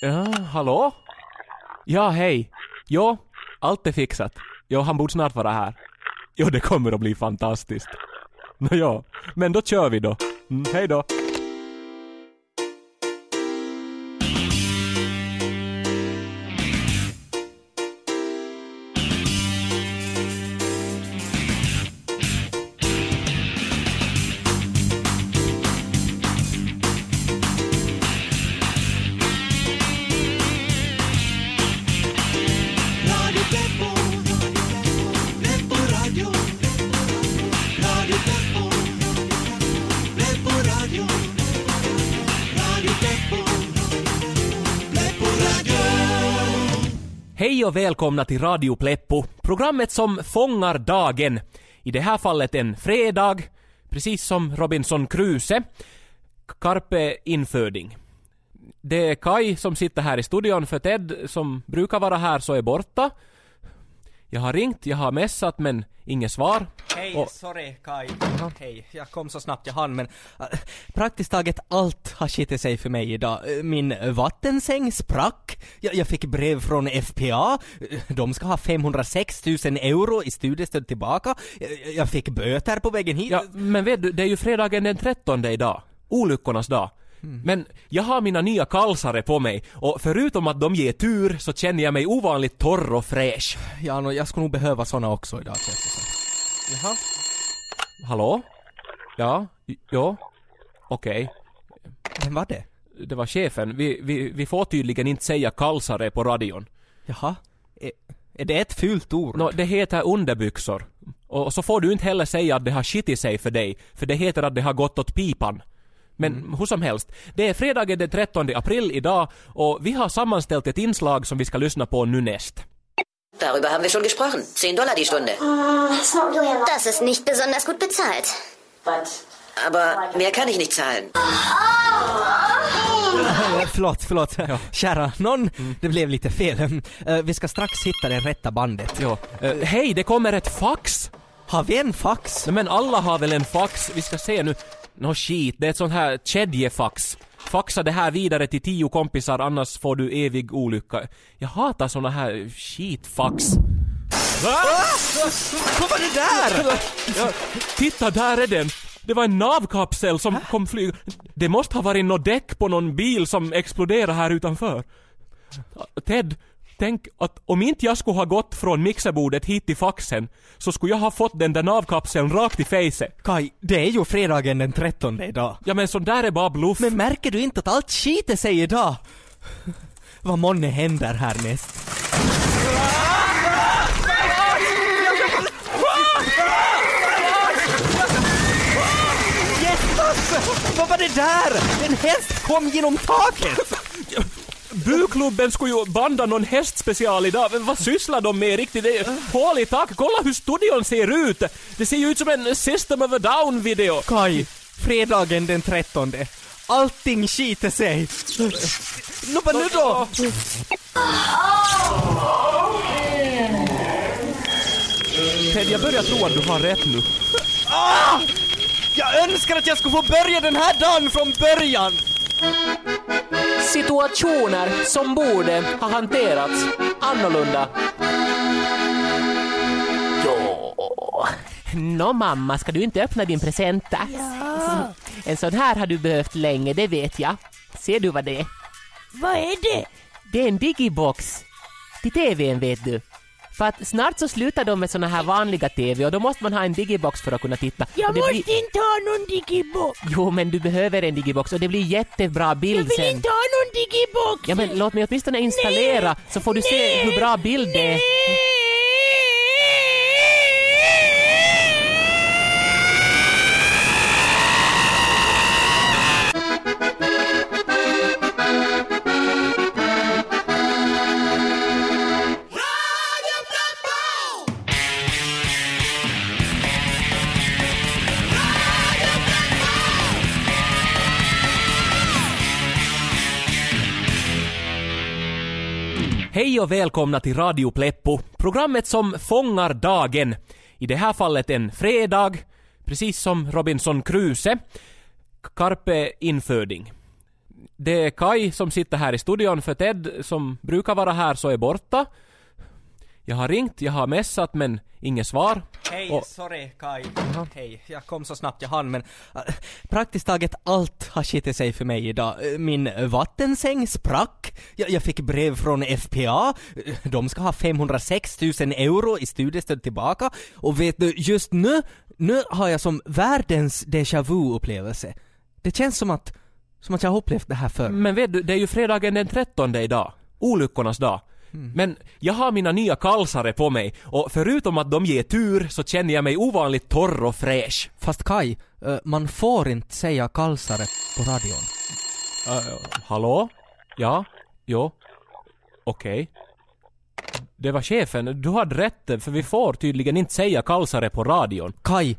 Ja, hallå? Ja, hej. Jo, allt är fixat. Jo, han borde snart vara här. Jo, det kommer att bli fantastiskt. Nå ja, men då kör vi då. Mm, hej då. Hej och välkomna till Radio Pleppo, programmet som fångar dagen. I det här fallet en fredag, precis som Robinson Crusoe. Carpe inföding. Det är Kai som sitter här i studion för Ted som brukar vara här så är borta. Jag har ringt, jag har messat men inget svar. Hej, Och- sorry Kai. Hej, jag kom så snabbt jag hann men äh, praktiskt taget allt har skitit sig för mig idag. Äh, Min vattensäng sprack, jag, jag fick brev från FPA, Äh, de ska ha 506 000 euro i studiestöd tillbaka, jag, jag fick böter på vägen hit. Ja, men vet du, det är ju fredagen den 13 idag. Olyckornas dag. Men jag har mina nya kalsare på mig och förutom att de ger tur så känner jag mig ovanligt torr och fräsch. Ja, nå, jag skulle nog behöva såna också idag känns det som. Jaha? Hallå? Ja? Ja? Okej. Vem var det? Det var chefen. Vi, vi, vi får tydligen inte säga kalsare på radion. Jaha? Är, är det ett fult ord? Nå, det heter underbyxor. Och så får du inte heller säga att det har skitit sig för dig, för det heter att det har gått åt pipan. Men hur som helst, det är fredagen den 13 april idag och vi har sammanställt ett inslag som vi ska lyssna på nu näst. Darüber haben wir schon gesprochen. 10 Dollar die Stunde. Das ist nicht besonders gut bezahlt. Aber mehr kann ich nicht zahlen. Eh, Förlåt, förlåt. Kära någon, det blev lite fel. Eh, Vi ska strax hitta det rätta bandet. Ja. eh, hej, det kommer ett fax! Har vi en fax? Nej, Men alla har väl en fax? Vi ska se nu. Nå skit, det är ett sånt här kedjefax. Faxa det här vidare till tio kompisar annars får du evig olycka. Jag hatar såna här skitfax. Vad var det där? Ja, titta, där är den! Det var en navkapsel som kom flyg... Det måste ha varit något däck på någon bil som exploderade här utanför. Ted, tänk att om inte jag skulle ha gått från mixerbordet hit till faxen så skulle jag ha fått den där navkapseln rakt i facet. Kai, det är ju fredagen den 13 idag. Ja men sån där är bara bluff. Men märker du inte att allt skiter sig idag? Vad månne händer härnäst? Jättas! Vad var det där? En häst kom genom taket! Buklubben skulle ju banda någon hästspecial idag, men vad sysslar de med riktigt? Det är hål i tak. Kolla hur studion ser ut! Det ser ju ut som en System of a Down-video. Kaj, fredagen den 13. Allting skiter sig. Nå, vad nu då? Ted, jag börjar tro att du har rätt nu. Ah! Jag önskar att jag skulle få börja den här dagen från början! Situationer som borde ha hanterats annorlunda. Jo. Nå mamma, ska du inte öppna din present då? En sån här har du behövt länge, det vet jag. Ser du vad det är? Vad är det? Det är en digibox. Till TVn vet du. För att snart så slutar de med såna här vanliga TV och då måste man ha en digibox för att kunna titta. Jag måste blir... inte ha någon digibox. Jo, men du behöver en digibox och det blir jättebra Jag bild vill sen. inte ha någon digibox. Ja, men låt mig åtminstone installera så får du se Nej. hur bra bild det är. Hej och välkomna till Radio Pleppo, programmet som fångar dagen. I det här fallet en fredag, precis som Robinson Crusoe. Carpe inföding. Det är Kai som sitter här i studion för Ted som brukar vara här så är borta. Jag har ringt, jag har messat men inget svar. Hej, Och- sorry Kai. Hej, jag kom så snabbt jag hann men äh, praktiskt taget allt har skitit sig för mig idag. Äh, Min vattensäng sprack, jag, jag fick brev från FPA, Äh, de ska ha 506 000 euro i studiestöd tillbaka och vet du, just nu, nu har jag som världens déjà vu-upplevelse. Det känns som att, som att jag har upplevt det här förr. Men vet du, det är ju fredagen den 13 idag. Olyckornas dag. Mm. Men jag har mina nya kalsare på mig och förutom att de ger tur så känner jag mig ovanligt torr och fräsch. Fast Kai, äh, man får inte säga kalsare på radion. Uh, hallå? Ja? Jo? Okej. Det var chefen, du hade rätt för vi får tydligen inte säga kalsare på radion. Kai,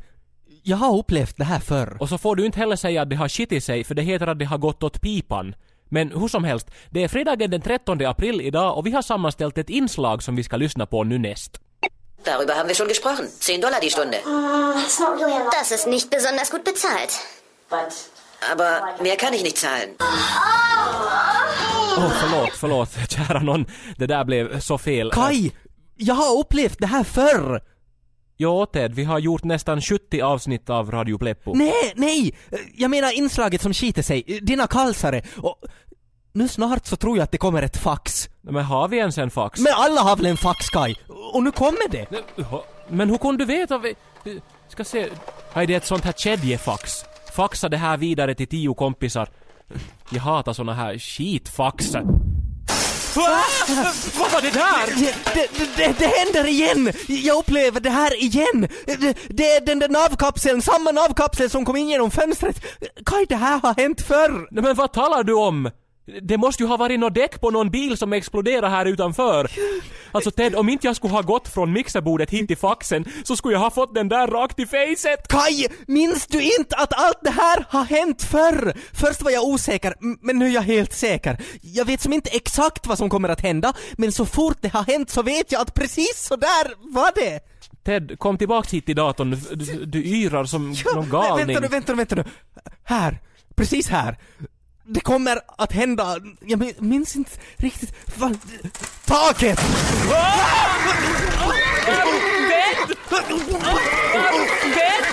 jag har upplevt det här förr. Och så får du inte heller säga att det har skitit sig för det heter att det har gått åt pipan. Men hur som helst, det är fredagen den 13 april idag och vi har sammanställt ett inslag som vi ska lyssna på nu näst. Darüber haben wir schon gesprochen. 10 Dollar die Stunde. Das ist nicht besonders gut bezahlt. Aber mehr kann ich nicht zahlen. Åh, förlåt, förlåt, kära någon. Det där blev så fel. Kai! Jag har upplevt det här förr! Jo, Ted, vi har gjort nästan 70 avsnitt av Radio Pleppo. Nej, nej! Jag menar inslaget som skiter sig, dina kalsare och... Nu snart så tror jag att det kommer ett fax. Men har vi ens en fax? Men alla har väl en fax Kai? Och nu kommer det! Men hur kunde du veta? Vi... Ska se... Nej, det är ett sånt här kedjefax. Faxa det här vidare till tio kompisar. Jag hatar såna här skitfax. Vad var det där? Det, det, det, det händer igen! Jag upplever det här igen! Det, det är den där navkapseln, samma navkapsel som kom in genom fönstret. Kai, det här har hänt förr! Nej, Men vad talar du om? Det måste ju ha varit något däck på någon bil som exploderade här utanför. Alltså Ted, om inte jag skulle ha gått från mixerbordet hit till faxen så skulle jag ha fått den där rakt i facet. Kai, minns du inte att allt det här har hänt förr? Först var jag osäker, men nu är jag helt säker. Jag vet som inte exakt vad som kommer att hända, men så fort det har hänt så vet jag att precis så där var det! Ted, kom tillbaks hit till datorn. Du, du, yrar som Ja, någon galning. Vänta nu, vänta nu, vänta nu. Här, precis här. Det kommer att hända, jag minns inte riktigt, vad... Taket! Ted! Ted! Ted!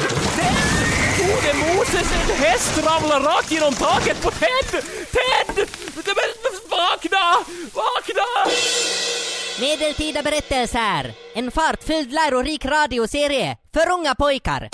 Gode Moses, en häst ramlar rakt genom taket på Ted! Ted! Vakna! Vakna! Medeltida berättelser. En fartfylld lärorik radioserie för unga pojkar.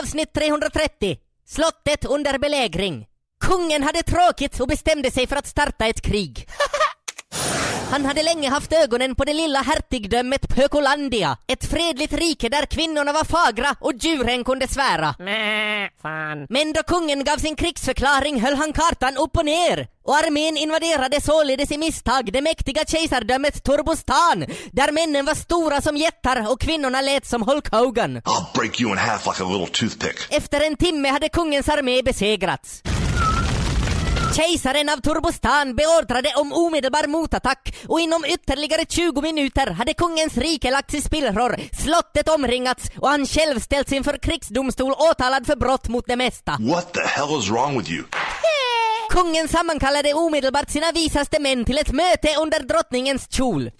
Avsnitt 330. Slottet under belägring. Kungen hade tråkigt och bestämde sig för att starta ett krig. Han hade länge haft ögonen på det lilla hertigdömet Pökolandia, ett fredligt rike där kvinnorna var fagra och djuren kunde svära. Nä, fan. Men då kungen gav sin krigsförklaring höll han kartan upp och ner och armén invaderade således i misstag det mäktiga kejsardömet Turbostan där männen var stora som jättar och kvinnorna lät som Hulk Hogan. I'll break you in half like a little toothpick. Efter en timme hade kungens armé besegrats. Kejsaren av Turbostan beordrade om omedelbar motattack och inom ytterligare 20 minuter hade kungens rike lagts i spillror, slottet omringats och han själv ställts inför krigsdomstol åtalad för brott mot det mesta. What the hell is wrong with you? Kungen sammankallade omedelbart sina visaste män till ett möte under drottningens kjol.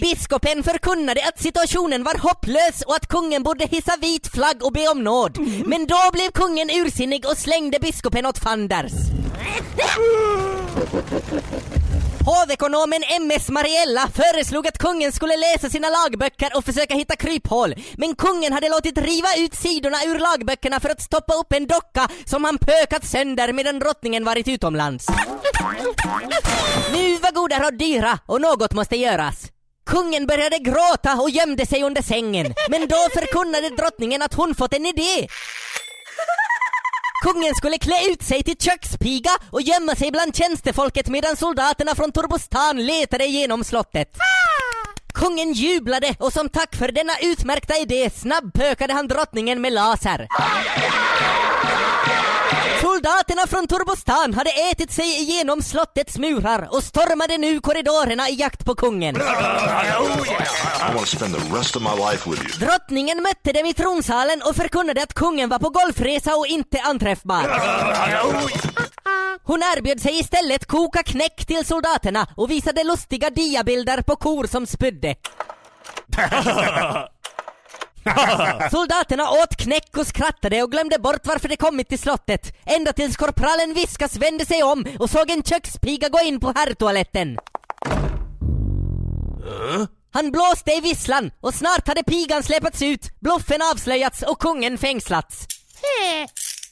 Biskopen förkunnade att situationen var hopplös och att kungen borde hissa vit flagg och be om nåd. Men då blev kungen ursinnig och slängde biskopen åt fanders. Hovekonomen MS Mariella föreslog att kungen skulle läsa sina lagböcker och försöka hitta kryphål. Men kungen hade låtit riva ut sidorna ur lagböckerna för att stoppa upp en docka som han pökat sönder medan drottningen varit utomlands. Nu var goda råd dyra och något måste göras. Kungen började gråta och gömde sig under sängen. Men då förkunnade drottningen att hon fått en idé. Kungen skulle klä ut sig till kökspiga och gömma sig bland tjänstefolket medan soldaterna från Turbostan letade igenom slottet. Kungen jublade och som tack för denna utmärkta idé snabbpökade han drottningen med laser. Soldaterna från Turbostan hade ätit sig igenom slottets murar och stormade nu korridorerna i jakt på kungen. Drottningen mötte dem i tronsalen och förkunnade att kungen var på golfresa och inte anträffbar. Hon erbjöd sig istället koka knäck till soldaterna och visade lustiga diabilder på kor som spydde. Soldaterna åt knäck och skrattade och glömde bort varför de kommit till slottet. Ända tills korpralen Viskas vände sig om och såg en kökspiga gå in på herrtoaletten. Han blåste i visslan och snart hade pigan släpats ut, bluffen avslöjats och kungen fängslats.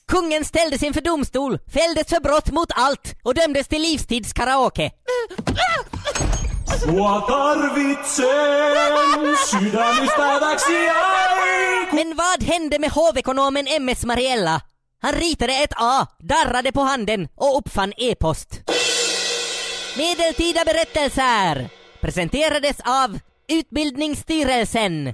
Kungen ställdes inför domstol, fälldes för brott mot allt och dömdes till livstidskaraoke. Men vad hände med hovekonomen MS Mariella? Han ritade ett A, darrade på handen och uppfann e-post. Medeltida berättelser presenterades av Utbildningsstyrelsen.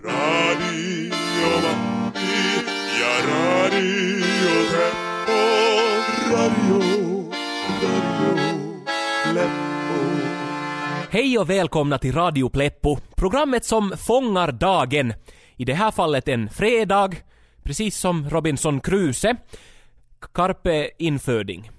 Hej och välkomna till Radio Pleppo, programmet som fångar dagen. I det här fallet en fredag, precis som Robinson Crusoe. Carpe inföding.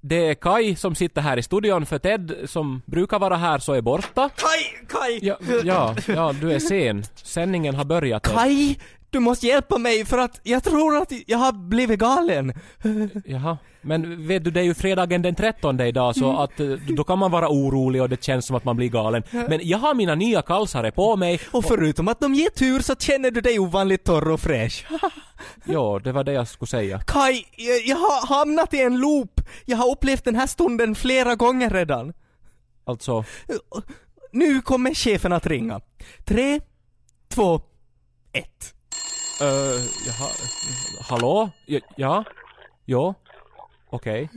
Det är Kai som sitter här i studion för Ted som brukar vara här så är borta. Kaj, Kaj! Ja, ja, ja du är sen. Sändningen har börjat. Ted. Kaj! Du måste hjälpa mig för att jag tror att jag har blivit galen. Jaha. Men vet du, det är ju fredagen den 13 idag så att eh, då kan man vara orolig och det känns som att man blir galen. Men jag har mina nya kalsare på mig. Och förutom att de ger tur så känner du dig ovanligt torr och fräsch. Ja, det var det jag skulle säga. Kaj, jag, jag har hamnat i en loop. Jag har upplevt den här stunden flera gånger redan. Alltså, Nu kommer chefen att ringa. Tre, två, ett. uh, jaha, hallå? Ja? Ja? Jo? Okej.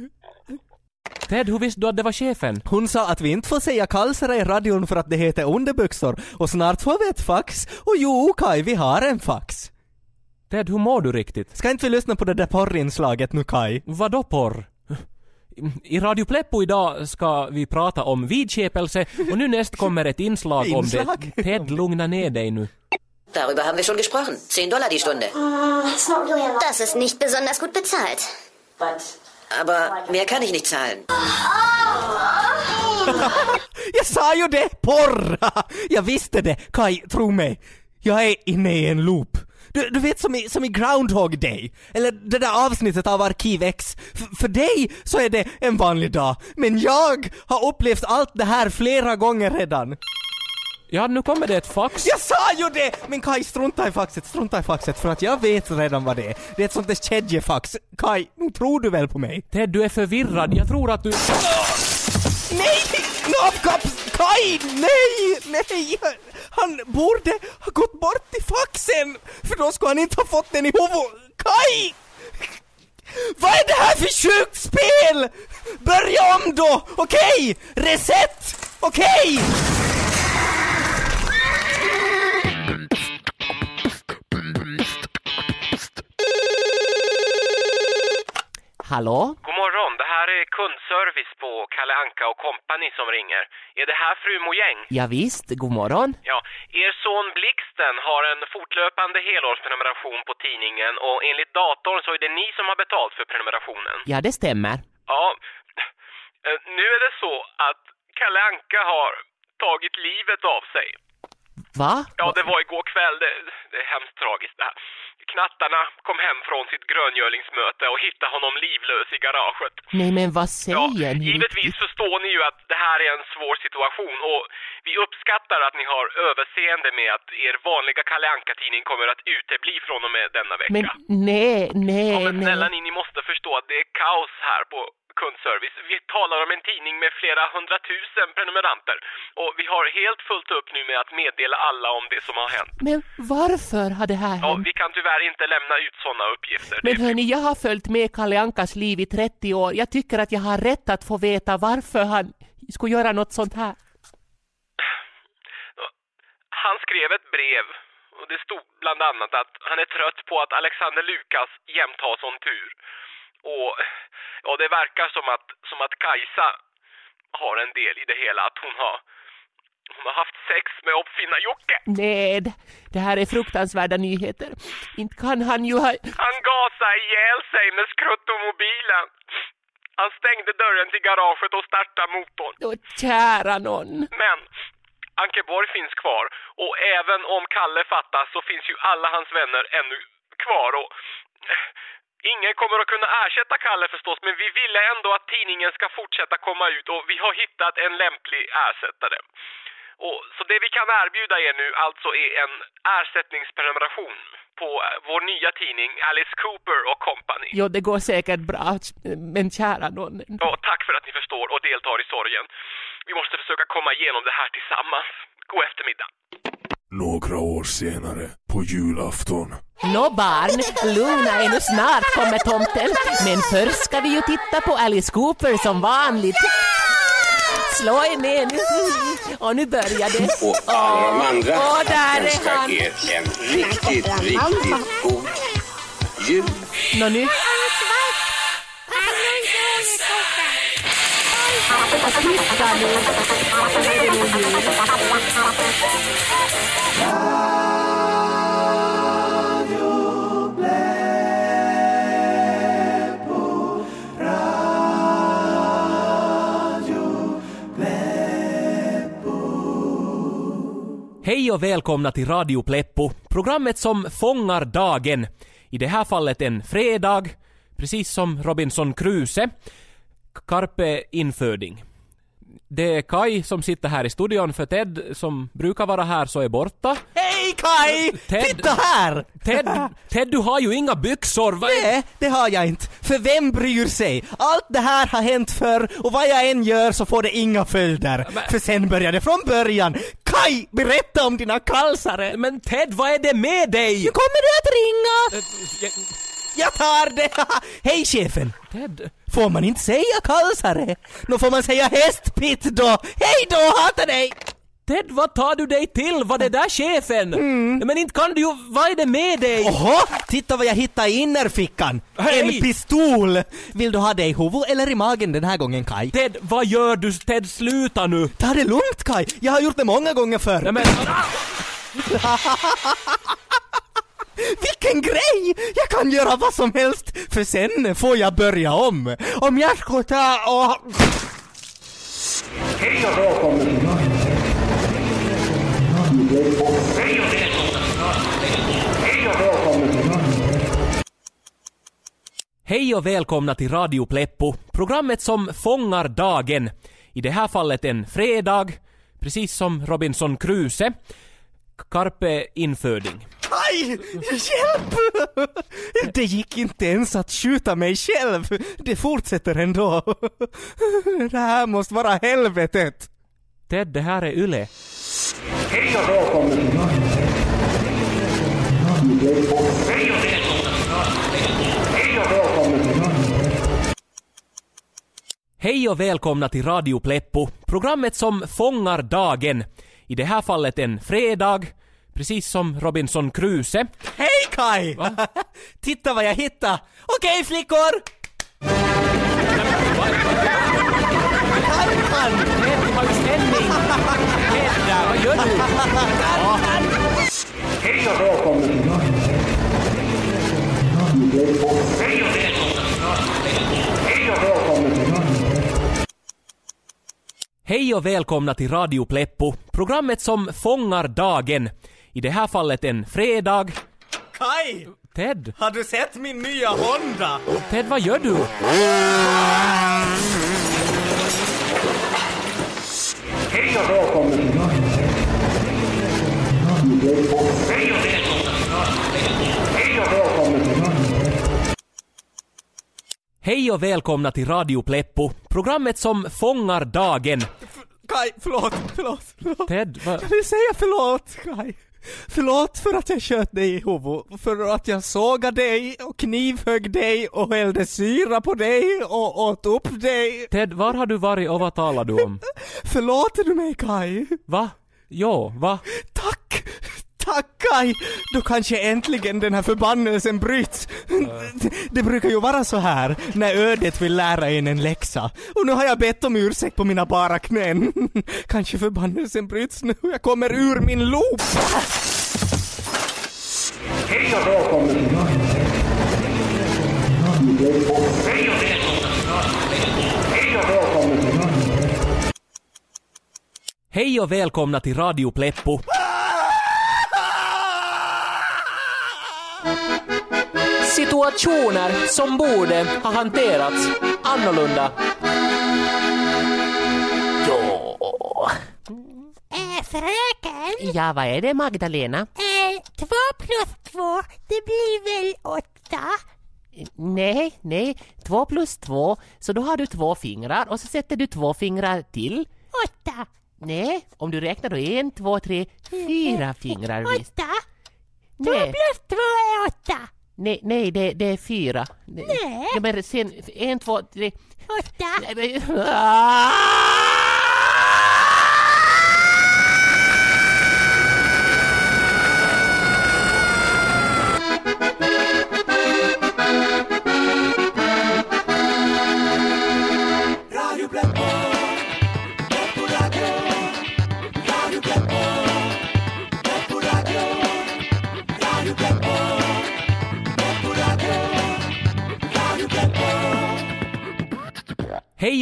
Ted, hur visste du att det var chefen? Hon sa att vi inte får säga kalsare i radion för att det heter underbyxor och snart får vi ett fax. Och jo, Kaj, vi har en fax. Ted, hur mår du riktigt? Ska inte vi lyssna på det där porrinslaget nu, Kaj? Vadå porr? I Radio Pleppo idag ska vi prata om vidskepelse och nu näst kommer ett inslag om Inslag? det. Ted, lugna ner dig nu. Darüber haben wir schon gesprochen. 10 Dollar die Stunde. Das ist nicht besonders gut bezahlt. Aber mehr kann ich nicht zahlen. Jag sa ju det! Porr! Jag visste det! Kaj, tro mig. Jag är inne i en loop. Du, du vet som i, som i Groundhog Day, eller det där avsnittet av Arkiv X. F- för dig så är det en vanlig dag, men jag har upplevt allt det här flera gånger redan. Ja, nu kommer det ett fax. Jag sa ju det! Men Kaj, strunta i faxet, strunta i faxet för att jag vet redan vad det är. Det är ett sånt där kedjefax. Kaj, nu tror du väl på mig? Ted, du är förvirrad. Jag tror att du... Nej! Knapkaps! Kaj! Nej! Nej! Han borde ha gått bort till faxen! För då skulle han inte ha fått den i huvudet. Kaj! Vad är det här för sjukt spel? Börja om då! Okej? Reset! Okej? Hallå? God morgon, det här är kundservice på Kalle Anka och Company som ringer. Är det här fru Mojäng? Ja, visst, god morgon. Ja, er son Blixten har en fortlöpande helårsprenumeration på tidningen och enligt datorn så är det ni som har betalt för prenumerationen. Ja, det stämmer. Ja, eh, nu är det så att Kalle Anka har tagit livet av sig. Va? Ja, det var igår kväll. Det, det är hemskt tragiskt det här. Knattarna kom hem från sitt gröngölingsmöte och hittade honom livlös i garaget. Nej, men vad Ja, säger ni? givetvis förstår ni ju att det här är en svår situation och vi uppskattar att ni har överseende med att er vanliga Kalle Anka-tidning kommer att utebli från och med denna vecka. Men nej, nej, ja, men snälla nej. ni, ni måste förstå att det är kaos här på kundservice. Vi talar om en tidning med flera hundratusen prenumeranter och vi har helt fullt upp nu med att meddela alla om det som har hänt. Men varför har det här Ja, hänt? vi kan tyvärr inte lämna ut sådana uppgifter. Men hörni, jag har följt med Kalle Ankas liv i 30 år. Jag tycker att jag har rätt att få veta varför han skulle göra något sånt här. Han skrev ett brev och det stod bland annat att han är trött på att Alexander Lukas jämt har sån tur. Och ja, det verkar som att, som att Kajsa har en del i det hela. Att hon har, hon har haft sex med uppfinnar-Jocke. Nej, det- här är fruktansvärda nyheter. Inte kan han ju ha... Han gasade ihjäl sig med skruttomobilen. Han stängde dörren till garaget och startade motorn. Åh, kära någon. Men Ankeborg finns kvar och även om Kalle fattas så finns ju alla hans vänner ännu kvar och ingen kommer att kunna ersätta Kalle förstås men vi ville ändå att tidningen ska fortsätta komma ut och vi har hittat en lämplig ersättare. Och, så det vi kan erbjuda er nu alltså är en ersättningsprenumeration på eh, vår nya tidning Alice Cooper och Company. Jo, det går säkert bra, men kära någon. Ja, tack för att ni förstår och deltar i sorgen. Vi måste försöka komma igenom det här tillsammans. God eftermiddag. Några år senare, på julafton. Nå barn, lugna er nu snart kommer tomten. Men först ska vi ju titta på Alice Cooper som vanligt. Slå er ner nu. Och nu börjar det. Och alla de andra Åh, där är han. er en riktigt, riktigt god jul. Nå nu. Titta nu. Nu är det nog jul. Hej och välkomna till Radio Pleppo, programmet som fångar dagen. I det här fallet en fredag, precis som Robinson Crusoe. Carpe inföding. Det är Kai som sitter här i studion för Ted som brukar vara här så är borta. Hej Kai! Ted- Titta här! Ted, Ted du har ju inga byxor! Är- Nej, det har jag inte. För vem bryr sig? Allt det här har hänt förr och vad jag än gör så får det inga följder. För sen börjar det från början. Kai, berätta om dina kalsare! Men Ted, vad är det med dig? Nu kommer du att ringa! Jag tar det! Hej chefen! Ted? Får man inte säga kalsare? Då får man säga hästpitt då! Hej då, hatar dig! Ted, vad tar du dig till? Var det där chefen? Men inte kan du ju... Vad är det med dig? Oho, titta vad jag hittade i innerfickan! Hej! En pistol! Vill du ha det i huvudet eller i magen den här gången Kai? Ted, vad gör du? Ted, sluta nu! Ta det lugnt Kai, jag har gjort det många gånger förr. Nej, men... Vilken grej! Jag kan göra vad som helst, för sen får jag börja om. Om jag ska ta och... Hej och välkommen till Hej och Hej och välkommen till Hej och välkomna till Radio Pleppo, programmet som fångar dagen. I det här fallet en fredag, precis som Robinson Crusoe. Carpe inföding. Aj! Hjälp! Det gick inte ens att skjuta mig själv. Det fortsätter ändå. Det här måste vara helvetet. Ted, det här är Yle. Hej och välkommen till Hej och Hej och välkommen Hej och välkomna till Radio Pleppo, programmet som fångar dagen. I det här fallet en fredag, precis som Robinson Crusoe. Hej Kai! Titta vad jag hittade! Okej flickor! Ted, du har ju ställning! Ted, vad gör du? Hej och välkommen till Hej och Hej och välkommen till Hej och välkomna till Radio Pleppo, programmet som fångar dagen. I det här fallet en fredag. Kai! Ted, Har du sett min nya Honda? Ted vad gör du? Hej och välkommen till Hej och Hej och välkommen till Hej och välkomna till Radio Pleppo, programmet som fångar dagen. Kai, förlåt, förlåt, förlåt. Ted, vad... Jag vill säga förlåt, Kai. Förlåt för att jag sköt dig i huvudet, för att jag sågade dig och knivhögg dig och hällde syra på dig och åt upp dig. Ted, var har du varit och vad talar du om? Förlåter du mig Kai? Va? Jo, va? Tack! Tack Kaj! Då kanske äntligen den här förbannelsen bryts. Det, det brukar ju vara så här när ödet vill lära en en läxa. Och nu har jag bett om ursäkt på mina bara knän. Kanske förbannelsen bryts nu jag kommer ur min loop. Hej och välkommen Hej och välkomna till Radio Pleppo! Situationer som borde ha hanterats annorlunda. Ja. Äh, fröken? Ja, vad är det Magdalena? Äh, två plus två, det blir väl åtta? Nej, nej. Två plus två, så då har du två fingrar och så sätter du två fingrar till. Åtta. Nej, om du räknar då en, två, tre, fyra fingrar visst. Åtta? Två plus två är åtta. Nej, nej det, det är fyra. Nej. Ja, men sen, en, två, tre... Åtta.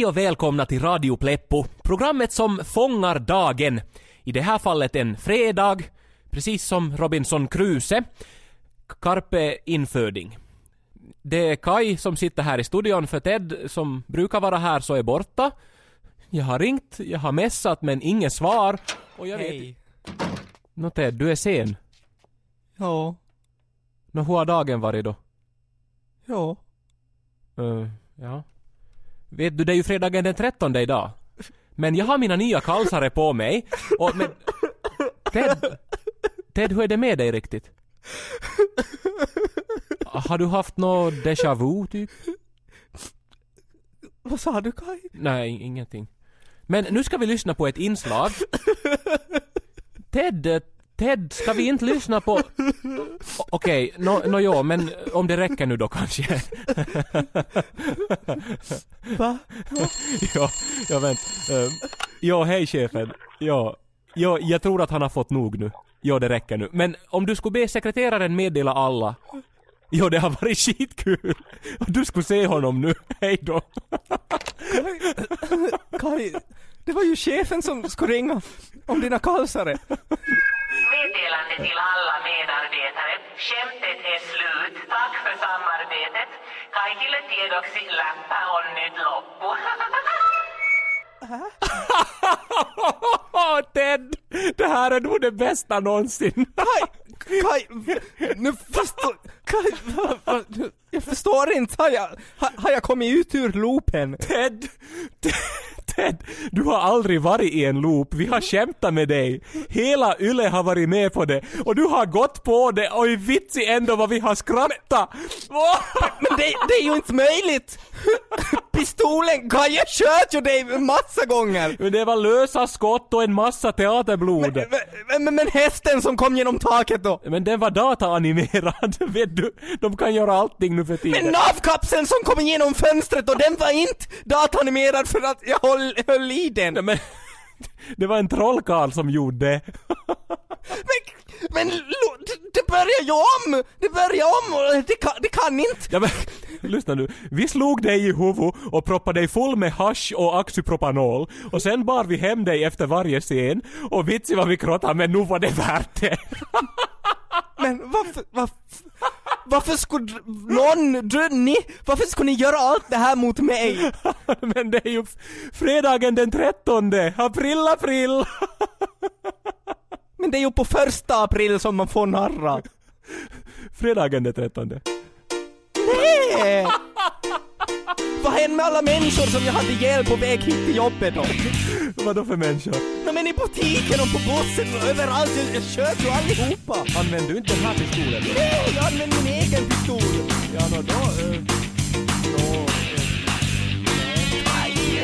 Hej och välkomna till Radio Pleppo, programmet som fångar dagen. I det här fallet en fredag, precis som Robinson Crusoe. Carpe inföding. Det är Kai som sitter här i studion för Ted som brukar vara här så är borta. Jag har ringt, jag har messat men inget svar. Och jag vet Hej. Nå Ted, du är sen. Ja. Nå hur har dagen varit då? Ja. Eh, ja. Vet du, det är ju fredagen den 13 idag. Men jag har mina nya kalsare på mig och men... Ted, Ted, hur är det med dig riktigt? Har du haft nå déjà vu typ? Vad sa du Kaj? Nej, ingenting. Men nu ska vi lyssna på ett inslag. Ted, Ted, ska vi inte lyssna på... Okej, nå no, ja, men om det räcker nu då kanske. Va? ja, ja vänt. Uh, ja, hej chefen. Ja, ja, jag tror att han har fått nog nu. Ja, det räcker nu. Men om du skulle be sekreteraren meddela alla. Ja, det har varit skitkul. Du skulle se honom nu. Hej då. Kaj, det var ju chefen som skulle ringa om dina kalsare. Till alla medarbetare. Skämtet är slut. Tack för samarbetet. Kaikille tiedoksi läppä on nyt loppu. Ted! Det här är nog det bästa någonsin. Kaj, Kaj, nu förstår... Kaj, jag förstår inte. Har jag, har jag kommit ut ur loopen? Ted! Ted! Ted! Du har aldrig varit i en loop. Vi har skämtat med dig. Hela Yle har varit med på det. Och du har gått på det. Oj vitsi ändå vad vi har skrattat. Men det, det är ju inte möjligt! Pistolen, Kaj, jag sköt ju dig massa gånger! Men det var lösa skott och en massa teaterblod. Men, Men, men, men hästen som kom genom taket då? den var dataanimerad. Vet du? De kan göra allting nu för tiden. Men navkapseln som kom igenom fönstret och den var inte datanimerad för att jag höll, höll i den. Men, det var en trollkarl som gjorde det. Men, men det- börjar ju om! Det börjar om och det kan, det kan inte! Ja men, lyssna nu. Vi slog dig i huvudet och proppade dig full med hasch och oxypropanol och sen bar vi hem dig efter varje scen och vitsi vad vi krottade men nu var det värt det. Men varför, varför, varför skulle någon, du, ni, varför skulle ni göra allt det här mot mig? men det är ju fredagen den 13 april april. Men det är ju på första april som man får narra. fredagen den 13. Nej! Vad hände med alla människor som jag hade ihjäl på väg hit till jobbet då? Vadå för människor? men i butiken och på bussen och överallt. Jag sköt ju allihopa. Använder du inte den här pistolen? Nej, jag använder min egen pistol. Ja, nå då... Eh, då eh, nej. Aj!